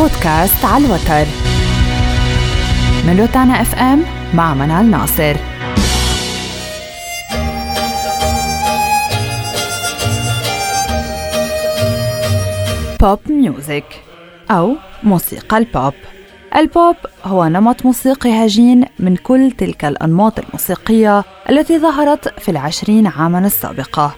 بودكاست على الوتر. من روتانا إف إم مع منال ناصر. Pop music أو موسيقى البوب البوب هو نمط موسيقي هجين من كل تلك الأنماط الموسيقية التي ظهرت في العشرين عاماً السابقة.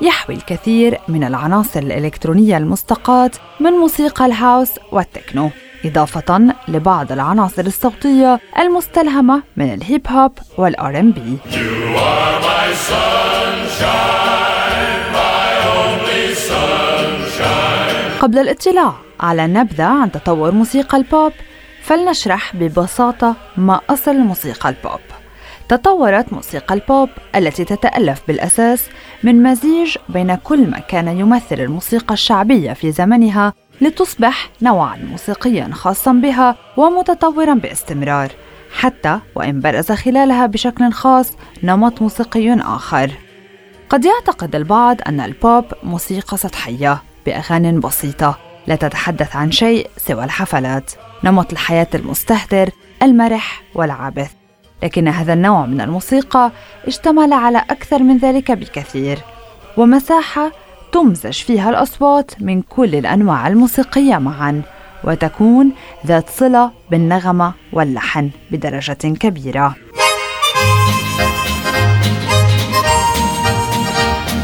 يحوي الكثير من العناصر الإلكترونية المستقاة من موسيقى الهاوس والتكنو إضافة لبعض العناصر الصوتية المستلهمة من الهيب هوب وال R&B. قبل الاطلاع على نبذة عن تطور موسيقى البوب فلنشرح ببساطة ما أصل موسيقى البوب. تطورت موسيقى البوب التي تتألف بالأساس من مزيج بين كل ما كان يمثل الموسيقى الشعبية في زمنها لتصبح نوعا موسيقيا خاصا بها ومتطورا باستمرار حتى وإن برز خلالها بشكل خاص نمط موسيقي آخر. قد يعتقد البعض أن البوب موسيقى سطحية بأغاني بسيطة لا تتحدث عن شيء سوى الحفلات نمط الحياة المستهتر المرح والعابث لكن هذا النوع من الموسيقى اشتمل على أكثر من ذلك بكثير ومساحة تمزج فيها الأصوات من كل الأنواع الموسيقية معا وتكون ذات صلة بالنغمة واللحن بدرجة كبيرة.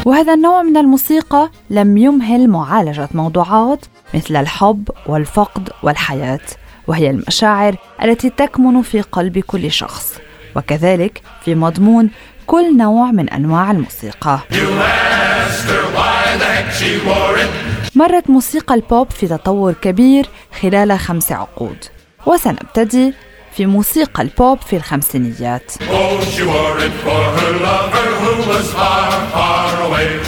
وهذا النوع من الموسيقى لم يمهل معالجة موضوعات مثل الحب والفقد والحياة وهي المشاعر التي تكمن في قلب كل شخص. وكذلك في مضمون كل نوع من أنواع الموسيقى. مرت موسيقى البوب في تطور كبير خلال خمس عقود وسنبتدي في موسيقى البوب في الخمسينيات.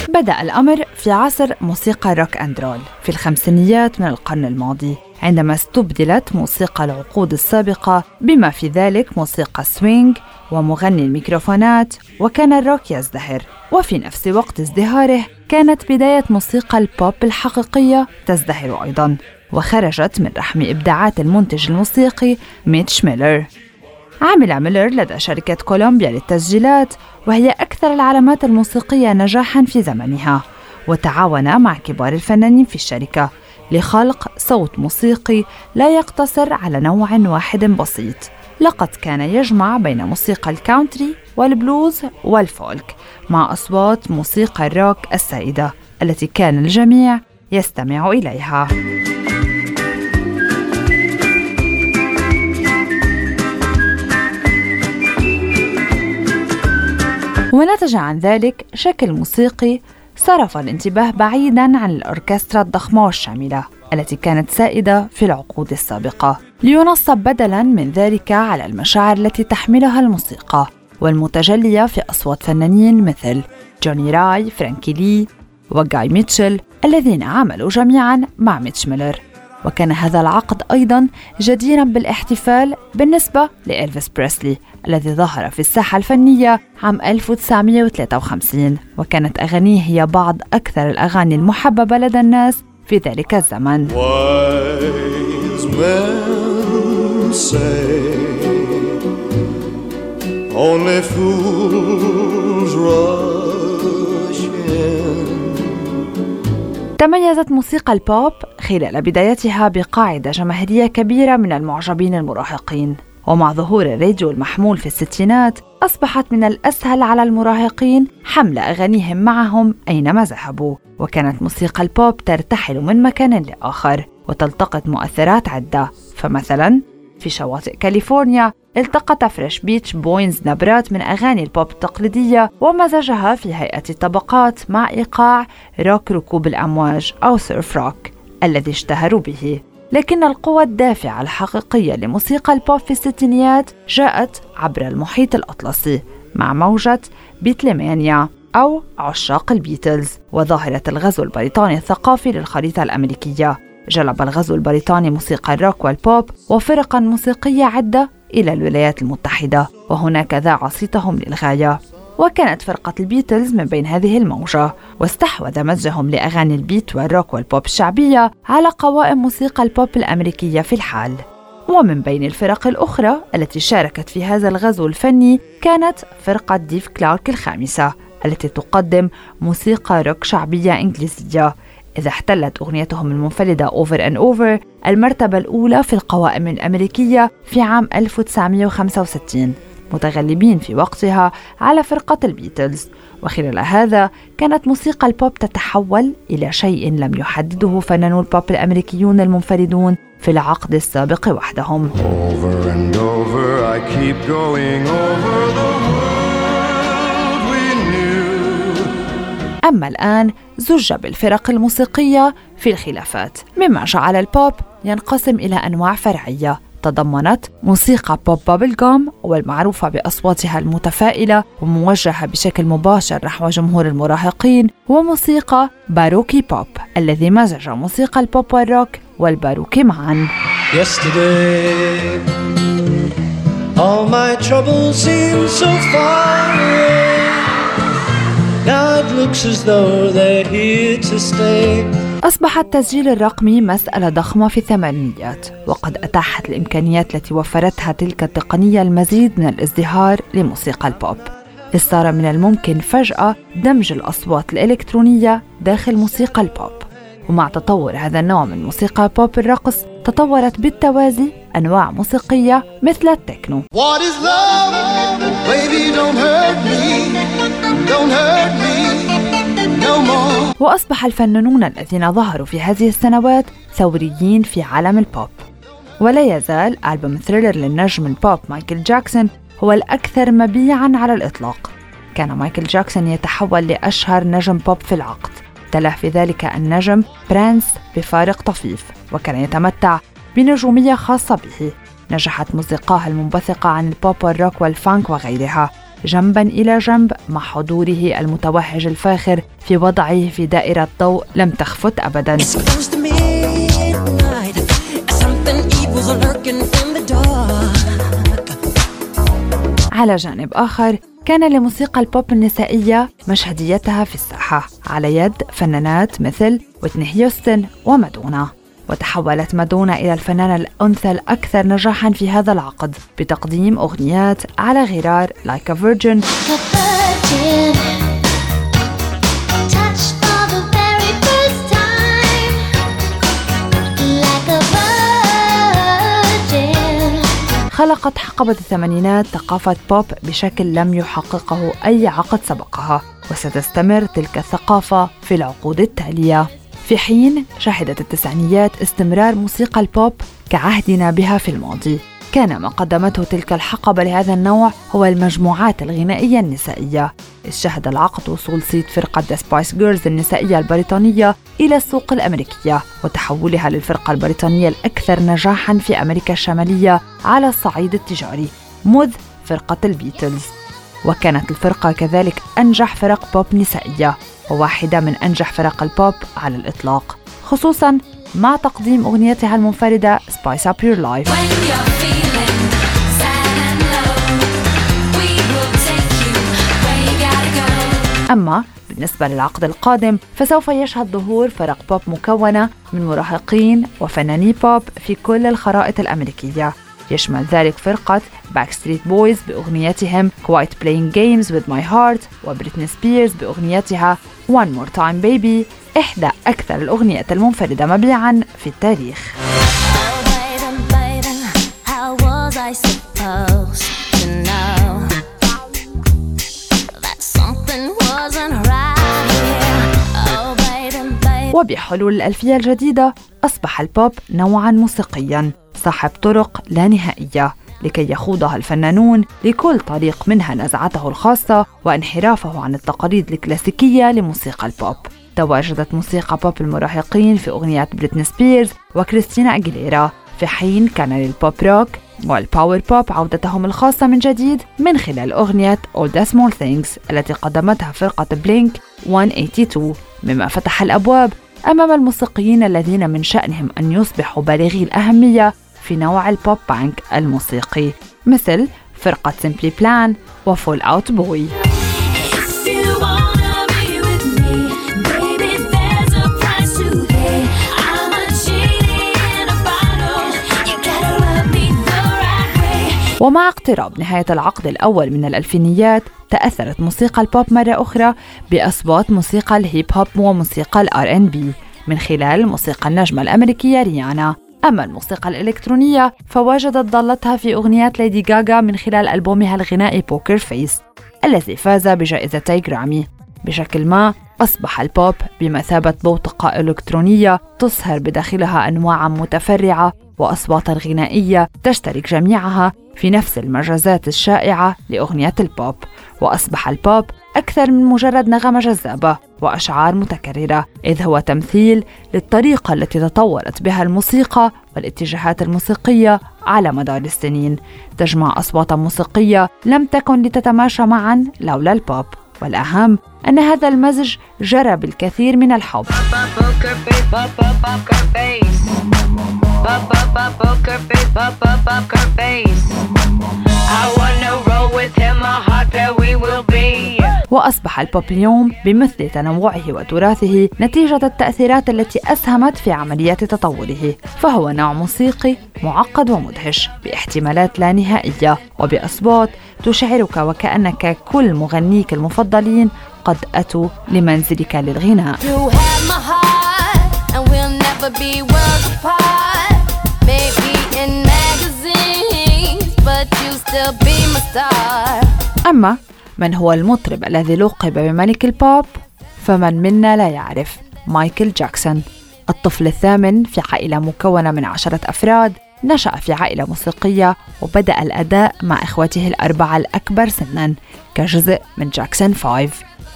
بدأ الأمر في عصر موسيقى الروك أند رول في الخمسينيات من القرن الماضي. عندما استبدلت موسيقى العقود السابقة بما في ذلك موسيقى سوينغ ومغني الميكروفونات وكان الروك يزدهر. وفي نفس وقت ازدهاره كانت بداية موسيقى البوب الحقيقية تزدهر أيضا. وخرجت من رحم إبداعات المنتج الموسيقي ميتش ميلر. عمل ميلر لدى شركة كولومبيا للتسجيلات وهي أكثر العلامات الموسيقية نجاحا في زمنها. وتعاون مع كبار الفنانين في الشركة لخلق صوت موسيقي لا يقتصر على نوع واحد بسيط لقد كان يجمع بين موسيقى الكاونتري والبلوز والفولك مع أصوات موسيقى الروك السائدة التي كان الجميع يستمع إليها. ونتج عن ذلك شكل موسيقي صرف الانتباه بعيدا عن الأوركسترا الضخمة والشاملة التي كانت سائدة في العقود السابقة. لينصب بدلا من ذلك على المشاعر التي تحملها الموسيقى والمتجلية في أصوات فنانين مثل جوني راي، فرانكي لين وجاي ميتشل الذين عملوا جميعا مع ميتش ميلر. وكان هذا العقد أيضا جديرا بالاحتفال بالنسبة لإلفيس بريسلي الذي ظهر في الساحة الفنية عام 1953 وكانت أغانيه هي بعض أكثر الأغاني المحببة لدى الناس في ذلك الزمن. Only fools rush تميزت موسيقى البوب خلال بدايتها بقاعدة جماهيرية كبيرة من المعجبين المراهقين. ومع ظهور الراديو المحمول في الستينات أصبحت من الأسهل على المراهقين حمل أغانيهم معهم أينما ذهبوا. وكانت موسيقى البوب ترتحل من مكان لآخر وتلتقط مؤثرات عدة. فمثلا في شواطئ كاليفورنيا التقط فريق بيتش بويز نبرات من أغاني البوب التقليدية ومزجها في هيئة طبقات مع إيقاع روك ركوب الأمواج أو surf rock. الذي اشتهروا به. لكن القوة الدافعة الحقيقية لموسيقى البوب في الستينيات جاءت عبر المحيط الأطلسي مع موجة Beatlemania أو عشاق البيتلز وظاهرة الغزو البريطاني الثقافي للخريطة الأمريكية. جلب الغزو البريطاني موسيقى الروك والبوب وفرقا موسيقية عدة إلى الولايات المتحدة وهناك ذاع صيتهم للغاية. وكانت فرقة البيتلز من بين هذه الموجة واستحوذ مزجهم لأغاني ال beat والروك والبوب الشعبية على قوائم موسيقى البوب الأمريكية في الحال. ومن بين الفرق الأخرى التي شاركت في هذا الغزو الفني كانت فرقة ديف كلارك الخامسة التي تقدم موسيقى روك شعبية إنجليزية. إذا احتلت أغنيتهم المنفردة Over and Over المرتبة الأولى في القوائم الأمريكية في عام 1965 متغلبين في وقتها على فرقة البيتلز. وخلال هذا كانت موسيقى البوب تتحول إلى شيء لم يحدده فنانو البوب الأمريكيون المنفردون في العقد السابق وحدهم. Over and over, I keep going over the world we knew. أما الآن زج بالفرق الموسيقية في الخلافات مما جعل البوب ينقسم إلى أنواع فرعية. تضمنت موسيقى بوب bubblegum والمعروفة بأصواتها المتفائلة وموجهة بشكل مباشر نحو جمهور المراهقين وموسيقى باروكي بوب الذي مزج موسيقى البوب والروك والباروكي معا all my troubles seem so far away. Now it looks as though they're here to stay. أصبح التسجيل الرقمي مسألة ضخمة في الثمانينيات وقد أتاحت الإمكانيات التي وفرتها تلك التقنية المزيد من الازدهار لموسيقى البوب إذ صار من الممكن فجأة دمج الأصوات الإلكترونية داخل موسيقى البوب ومع تطور هذا النوع من موسيقى بوب الرقص تطورت بالتوازي أنواع موسيقية مثل التكنو What is love? Baby, don't hurt me. Don't hurt me. وأصبح الفنانون الذين ظهروا في هذه السنوات ثوريين في عالم البوب. ولا يزال ألبوم Thriller للنجم البوب مايكل جاكسون هو الأكثر مبيعاً على الإطلاق. كان مايكل جاكسون يتحول لأشهر نجم بوب في العقد. تلا في ذلك النجم برانس بفارق طفيف وكان يتمتع بنجومية خاصة به. نجحت موسيقاه المنبثقة عن البوب والروك والفانك وغيرها. جنبا إلى جنب مع حضوره المتوهج الفاخر في وضعه في دائرة ضوء لم تخفت أبدا. على جانب آخر كان لموسيقى البوب النسائية مشهديتها في الساحة على يد فنانات مثل ويتني هيوستن ومادونا. وتحولت مادونا إلى الفنانة الأنثى الأكثر نجاحا في هذا العقد بتقديم أغنيات على غرار Like a Virgin. خلقت حقبة الثمانينات ثقافة بوب بشكل لم يحققه أي عقد سبقها وستستمر تلك الثقافة في العقود التالية. في حين شهدت التسعينيات استمرار موسيقى البوب كعهدنا بها في الماضي. كان ما قدمته تلك الحقبة لهذا النوع هو المجموعات الغنائية النسائية. إذ شهد العقد وصول صيت فرقة The Spice Girls النسائية البريطانية إلى السوق الأمريكية وتحولها للفرقة البريطانية الأكثر نجاحا في أمريكا الشمالية على الصعيد التجاري مذ فرقة البيتلز. وكانت الفرقة كذلك أنجح فرق بوب نسائية. وواحدة من أنجح فرق البوب على الإطلاق خصوصا مع تقديم أغنيتها المنفردة Spice Up Your Life. أما بالنسبة للعقد القادم فسوف يشهد ظهور فرق بوب مكونة من مراهقين وفناني بوب في كل الخرائط الأمريكية. يشمل ذلك فرقة Backstreet Boys بأغنيتهم Quite Playing Games with My Heart وبريتني سبيرز بأغنيتها One More Time Baby إحدى أكثر الأغنيات المنفردة مبيعا في التاريخ. وبحلول الألفية الجديدة أصبح البوب نوعا موسيقيا. صاحب طرق لا نهائية لكي يخوضها الفنانون لكل طريق منها نزعته الخاصة وانحرافه عن التقاليد الكلاسيكية لموسيقى البوب. تواجدت موسيقى بوب المراهقين في أغنيات بريتني سبيرز وكريستينا أجيليرا في حين كان لل pop rock وال power pop عودتهم الخاصة من جديد من خلال أغنية All the Small Things التي قدمتها فرقة بلينك 182 مما فتح الأبواب أمام الموسيقيين الذين من شأنهم أن يصبحوا بالغي الأهمية في نوع ال pop punk الموسيقي مثل فرقة سيمبل بلان وفول أوت بوي ومع اقتراب نهاية العقد الأول من الألفينيات تأثرت موسيقى البوب مرة أخرى بأصوات موسيقى الهيب هوب وموسيقى ال R&B من خلال موسيقى النجمة الأمريكية ريانا. أما الموسيقى الإلكترونية فوجدت ضالتها في أغنيات ليدي غاغا من خلال ألبومها الغنائي Poker Face الذي فاز بجائزتي جرامي بشكل ما أصبح البوب بمثابة بوتقة إلكترونية تصهر بداخلها أنواعا متفرعة وأصواتا غنائية تشترك جميعها في نفس المجازات الشائعة لأغنية البوب. وأصبح البوب أكثر من مجرد نغمة جذابة وأشعار متكررة إذ هو تمثيل للطريقة التي تطورت بها الموسيقى والاتجاهات الموسيقية على مدار السنين. تجمع أصواتا موسيقية لم تكن لتتماشى معا لولا البوب. والأهم أن هذا المزج جرى بالكثير من الحب وأصبح البوب اليوم بمثل تنوعه وتراثه نتيجة التأثيرات التي أسهمت في عمليات تطوره فهو نوع موسيقي معقد ومدهش باحتمالات لا نهائية وبأصوات تشعرك وكأنك كل مغنيك المفضلين قد أتوا لمنزلك للغناء. أما من هو المطرب الذي لقب بملك البوب؟ فمن منا لا يعرف. مايكل جاكسون. الطفل الثامن في عائلة مكونة من عشرة أفراد نشأ في عائلة موسيقية وبدأ الأداء مع إخوته الأربعة الأكبر سنا كجزء من جاكسون 5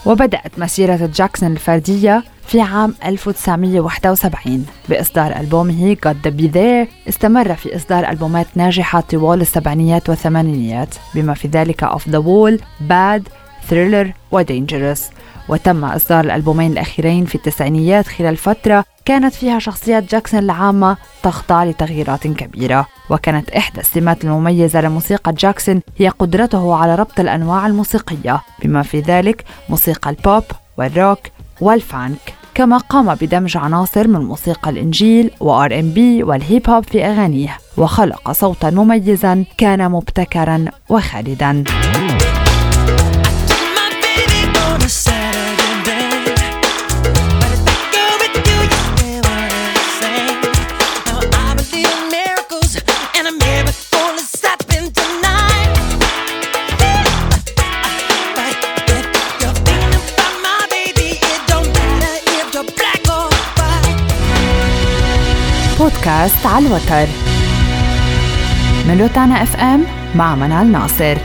وبدأت مسيرة جاكسون الفردية في عام 1971 بإصدار ألبومه God the Be There. استمر في إصدار ألبومات ناجحة طوال السبعينيات والثمانينيات بما في ذلك Off the Wall, Bad, Thriller و Dangerous. وتم إصدار الألبومين الأخيرين في التسعينيات خلال فترة كانت فيها شخصيات جاكسون العامة تخضع لتغييرات كبيرة. وكانت إحدى السمات المميزة لموسيقى جاكسون هي قدرته على ربط الأنواع الموسيقية بما في ذلك موسيقى البوب والروك والفانك. كما قام بدمج عناصر من موسيقى الإنجيل و R&B والهيب هوب في أغانيه وخلق صوتا مميزا كان مبتكرا وخالدا. بودكاست على الوتر. من روتانا أف إم مع منال ناصر.